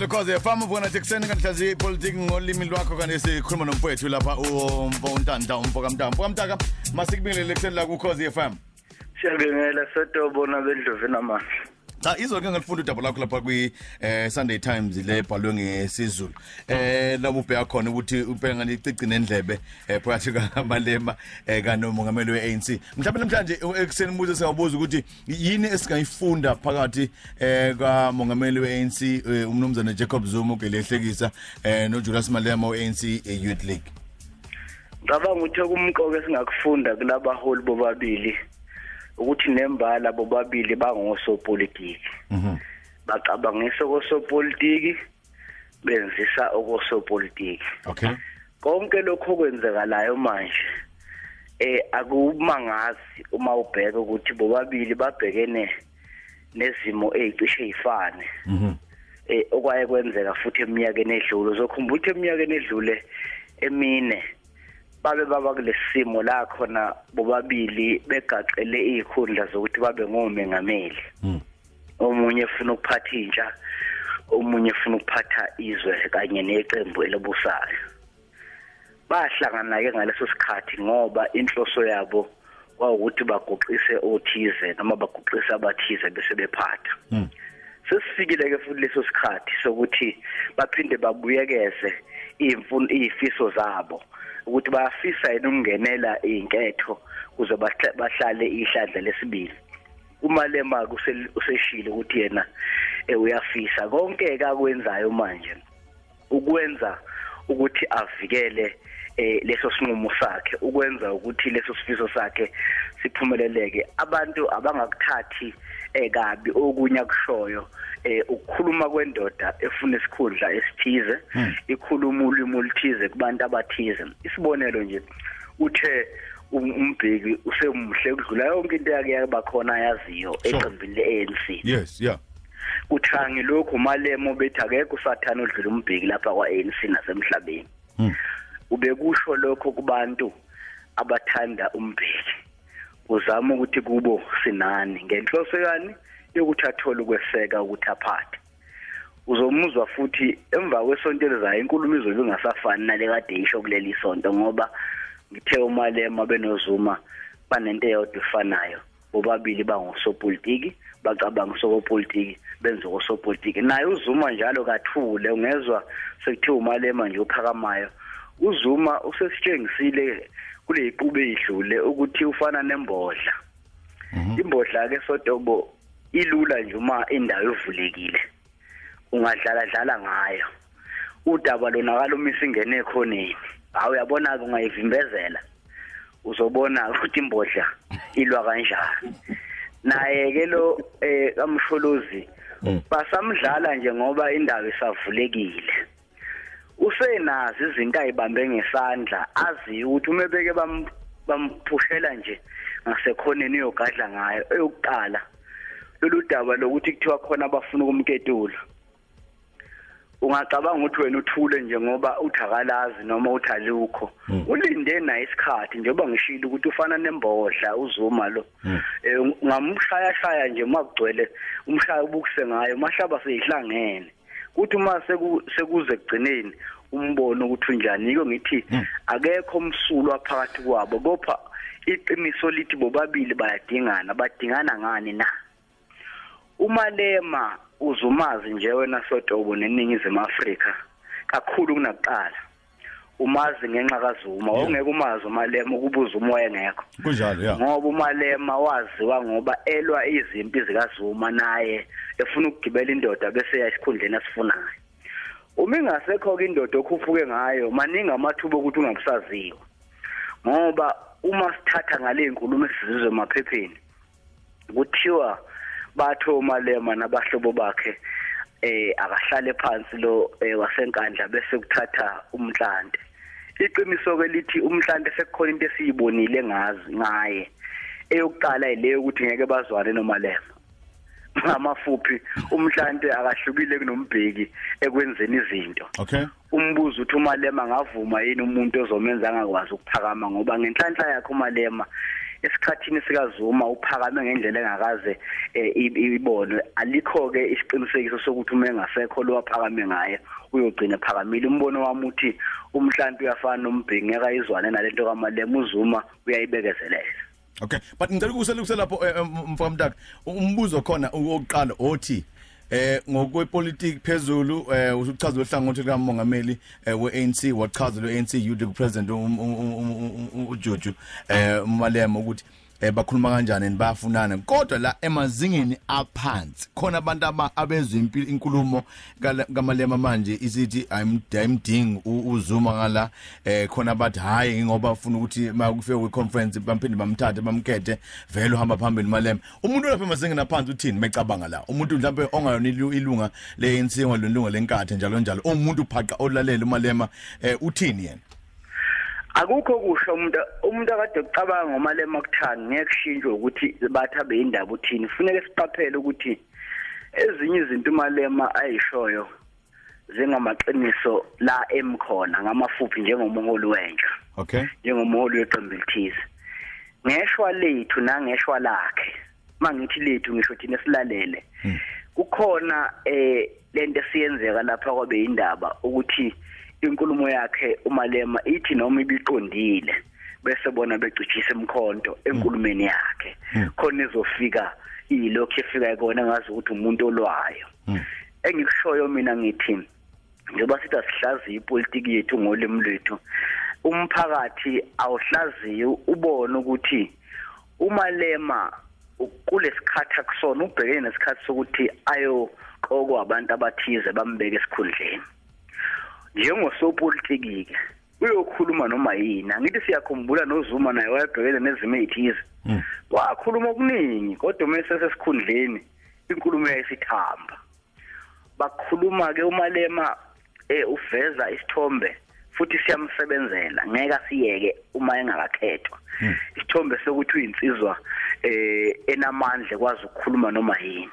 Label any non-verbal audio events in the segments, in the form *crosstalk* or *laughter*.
Lokhoze fama ubona nje kuseni kanti hlazi ipolitiki ngolimi lwakho kanti sikhuluma nomfowethu lapha umfo untanta umfo kaMtaka umfo kaMtaka masikubingelele kuseni la ku Khosi FM Siyabingelela Sotobo nabendlovu namandla. Cha izolo ke ngalifunda udaba lakho lapha kwi eh, Sunday Times le bhalwe ngesizulu. Eh labo ubheka khona ukuthi ubheka ngani icici nendlebe eh, phakathi kaMalema eh, kanomongameli weANC mhlawumbe namhlanje ekuseni muze singabuza ukuthi yini esingayifunda phakathi eh, kamongameli weANC eh, umnumzana Jacob Zuma ukelehlekisa eh, noJulius Malema weANC eh, Youth League? Ngicabanga ukuthi kumqoke singakufunda kulabaholi bobabili ukuthi nembala bobabili bangosopolitiki. mhm Bacabangisa okosopolitiki benzisa okosopolitiki. okay Konke lokho okwenzekalayo manje eh akumangazi uma ubheka ukuthi bobabili babhekene nezimo ezicishe ezifane. mhm eh okwaye kwenzeka futhi eminyakeni edlule uzokhumbula ukuthi eminyakeni edlule emine babe baba kulesimo la khona bobabili begaqele izikhundla zokuthi babe ngomengameli mhm omunye ufuna ukuphatha intsha omunye ufuna ukuphatha izwe kanye neqembu elibusayo. Bahlangana ke ngaleso sikhathi ngoba inhloso yabo kwawukuthi baguqise othize noma baguqise abathize bese bephatha. Mhm sesifikile ke futhi leso sikhathi sokuthi baphinde babuyekeze imfuno izifiso zabo. Ukuthi bayafisa yini ukungenela inketho kuze bahla- bahlale ihlandla lesibili. Uma lema useshile ukuthi yena eh, uyafisa. Konke akwenzayo manje ukwenza ukuthi avikele eh leso sinqumo sakhe ukwenza ukuthi leso sifiso sakhe siphumeleleke. Abantu abangakuthathi eh kabi okunye akushoyo eh ukukhuluma kwendoda efuna isikhundla esithize Hmm. ikhuluma ulimi oluthize kubantu abathize. Isibonelo nje uthe um- umbheki usemuhle ukudlula yonke into yake yaba khona yaziyo Sure. eqembini le-ANC yes yeah. Kuthangi lokhu malemo bethi akekho usathana odlula umbheki lapha kwa-ANC nasemhlabeni. Mhm ubekusho lokho kubantu abathanda umbheki. Uzama ukuthi kubo sinani ngenhloso yani yokuthi athole ukweseka ukuthi aphathe. Uzomuzwa futhi emva kwesonto elizayo inkulumo izobe ingasafani nale kade isho kuleli sonto ngoba ngithe umalema benozuma banento eyodwa efanayo. Bobabili bangosopolitiki bacabanga sokopolitiki benze osopolitiki naye uzuma njalo kathule ungezwa sekuthiwa umalema nje uphakamayo uzuma usesitshengisile kule iqube idlule ukuthi ufana nembodla. Mhm. Imbodla ke sotobo ilula nje uma indawo ivulekile ungadlala dlala ngayo. Udaba lona kalumisa ingene ekhoneni. Hawu uyabona ke ungayivimbezela? Uzobona ukuthi imbodla *laughs* ilwa kanjani. Naye ke lo eh kamsholozi Mm. basamdlala nje ngoba indawo isavulekile. Usenazi izinto ayibambe ngesandla azi ukuthi umebeke bam bamphushela nje ngasekhoneni uyogadla ngayo eyokuqala lolu daba lokuthi kuthiwa khona abafuna ukumketula ungacabanga ukuthi wena uthule nje ngoba uthakalazi noma uthalukho Mm. ulinde naye isikhathi njengoba ngishilo ukuthi ufana nembodla uzuma lo Mm. eh ngamshaya shaya nje makugcwele umshaya ubukuse ngayo mahlaba seyihlangene kuthi uma seku- sekuze kugcineni umbono ukuthi unjani yiko ngithi Mm. akekho umsulwa phakathi kwabo kopha iqiniso lithi bobabili bayadingana badingana ngani na umalema uzumazi nje wena sotobo neningizimu Afrika kakhulu kunakuqala umazi ngenxa kazuma. Ongeke umazi umalema ukubuza umoya ngekho. Kunjalo yeah. Ngoba umalema waziwa ngoba elwa izimpi zikazuma naye efuna ukugibela indoda bese ya esikhundleni asifunayo. Uma ingasekho ke indoda okhuphuke ngayo maningi amathuba ukuthi ungabusaziwa ngoba uma sithatha ngale nkulumo esizizwe emaphepheni kuthiwa batho malema nabahlobo bakhe eh akahlale phansi lo eh, wasenkandla bese kuthatha umntlante iqiniso ke lithi umntlante sekukhona into esiyibonile ngazi ngaye. Eyokuqala ileyo ukuthi ngeke bazwane nomalema ngamafuphi umntlante akahlukile kunombheki ekwenzeni izinto. Okay. Umbuzo uthi umalema ngavuma yini umuntu ozomenza angakwazi ukuphakama ngoba ngenhlanhla yakhe umalema esikhathini sikaZuma uphakame ngendlela engakaze eh, i- ibonwe. Alikho ke isiqinisekiso sokuthi uma engasekho lo waphakame ngaye uyogcina phakamile umbono wami uthi umhlanti uyafana nombhingi ngeke ayizwane nalento kamalema uzuma uyayibekezelela. Okay but ngicela ukuselukuse lapho eh, eh, mfamdaka umbuzo khona oqala othi eh ngokwepolitiki phezulu eh usuchaza ohlangothi likamongameli eh, we-ANC wachaza lo-ANC youth president um- um- um- um- um- uJojo eh umalema ukuthi eh bakhuluma kanjani? And bayafunana. Kodwa la emazingeni aphansi khona abantu aba abezwe impilo inkulumo kala- kamalema manje isithi ayimdingi uzuma ngala. Eh khona bathi hayi ngoba ufuna ukuthi makufike kwi conference bamphinde bamthathe bamkhethe. Vele uhamba phambili malema umuntu lapha emazingeni aphansi uthini mecabanga la? Umuntu mhlawumbe ongayona ilu- ilunga le ANC ngolunga lenkathe njalo njalo. Umuntu phaqa olalela umalema eh uthini yena? Akukho kusho umuntu umuntu akade ucabanga ngomalema kuthani ngeke kushintshwe ukuthi bathi abe indaba uthini kufuneka siqaphele ukuthi ezinye izinto umalema ayishoyo zingamaqiniso la emkhona ngamafuphi njengomholi wentsha okay. Njengomholi weqembu elithize. Ngeshwa lethu nangeshwa lakhe. Mangithi lethu ngisho thina silalele kukhona eh lento esiyenzeka lapha kwabe indaba ukuthi inkulumo yakhe umalema ithi noma ibiqondile bese bona becijisa emkhonto enkulumeni yakhe. Khona izofika ilokhu efika kona ngazi ukuthi umuntu olwayo. Engikushoyo mina ngithi njengoba sithi asihlaziyi ipolitiki yethu ngolimi lwethu umphakathi awuhlaziyi ubone ukuthi umalema kulesikhathi akusona ubhekene nesikhathi sokuthi ayoqokwa abantu abathize bambeke esikhundleni. Njengosopolitiki ke uyokhuluma noma yini? Angithi siyakhumbula nozuma naye wayebhekene nezimo ezithize wakhuluma okuningi kodwa uma esesikhundleni inkulumo yayisithamba. Bakhuluma ke umalema eh uveza isithombe futhi siyamsebenzela. Ngeke asiyeke uma engakakhethwa. Isithombe sokuthi uyinsizwa eh enamandla kwazi ukukhuluma noma yini.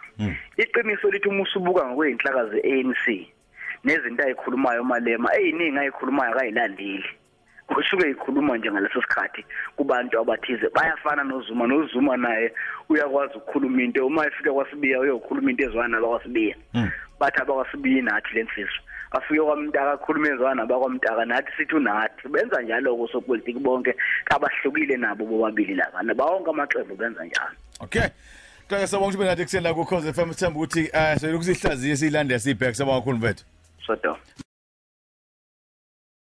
Iqiniso lithi uma usubuka ngokweinhlaka ze-ANC nezinto ayikhulumayo umalema eyiningi ayikhulumayo akayilandeli kusuke ikhuluma nje ngaleso sikhathi kubantu abathize bayafana nozuma nozuma naye uyakwazi ukukhuluma into uma efika kwasibiya uyokhuluma into ezwana nabakwasibiya bathi abakwasibiya nathi lensizwa afike kwamntaka akhulume ezwana nabakwamntaka nathi sithi unathi. Benza njalo kusopolitiki bonke kabahlukile nabo bobabili laba bawonke amaqembu benza njalo. Okay. Kaya sabonga ukuthi benathi kusela ku Cause FM sithemba ukuthi eh sokusihlaziye siyilandela sibhek sabonga kakhulu sodwa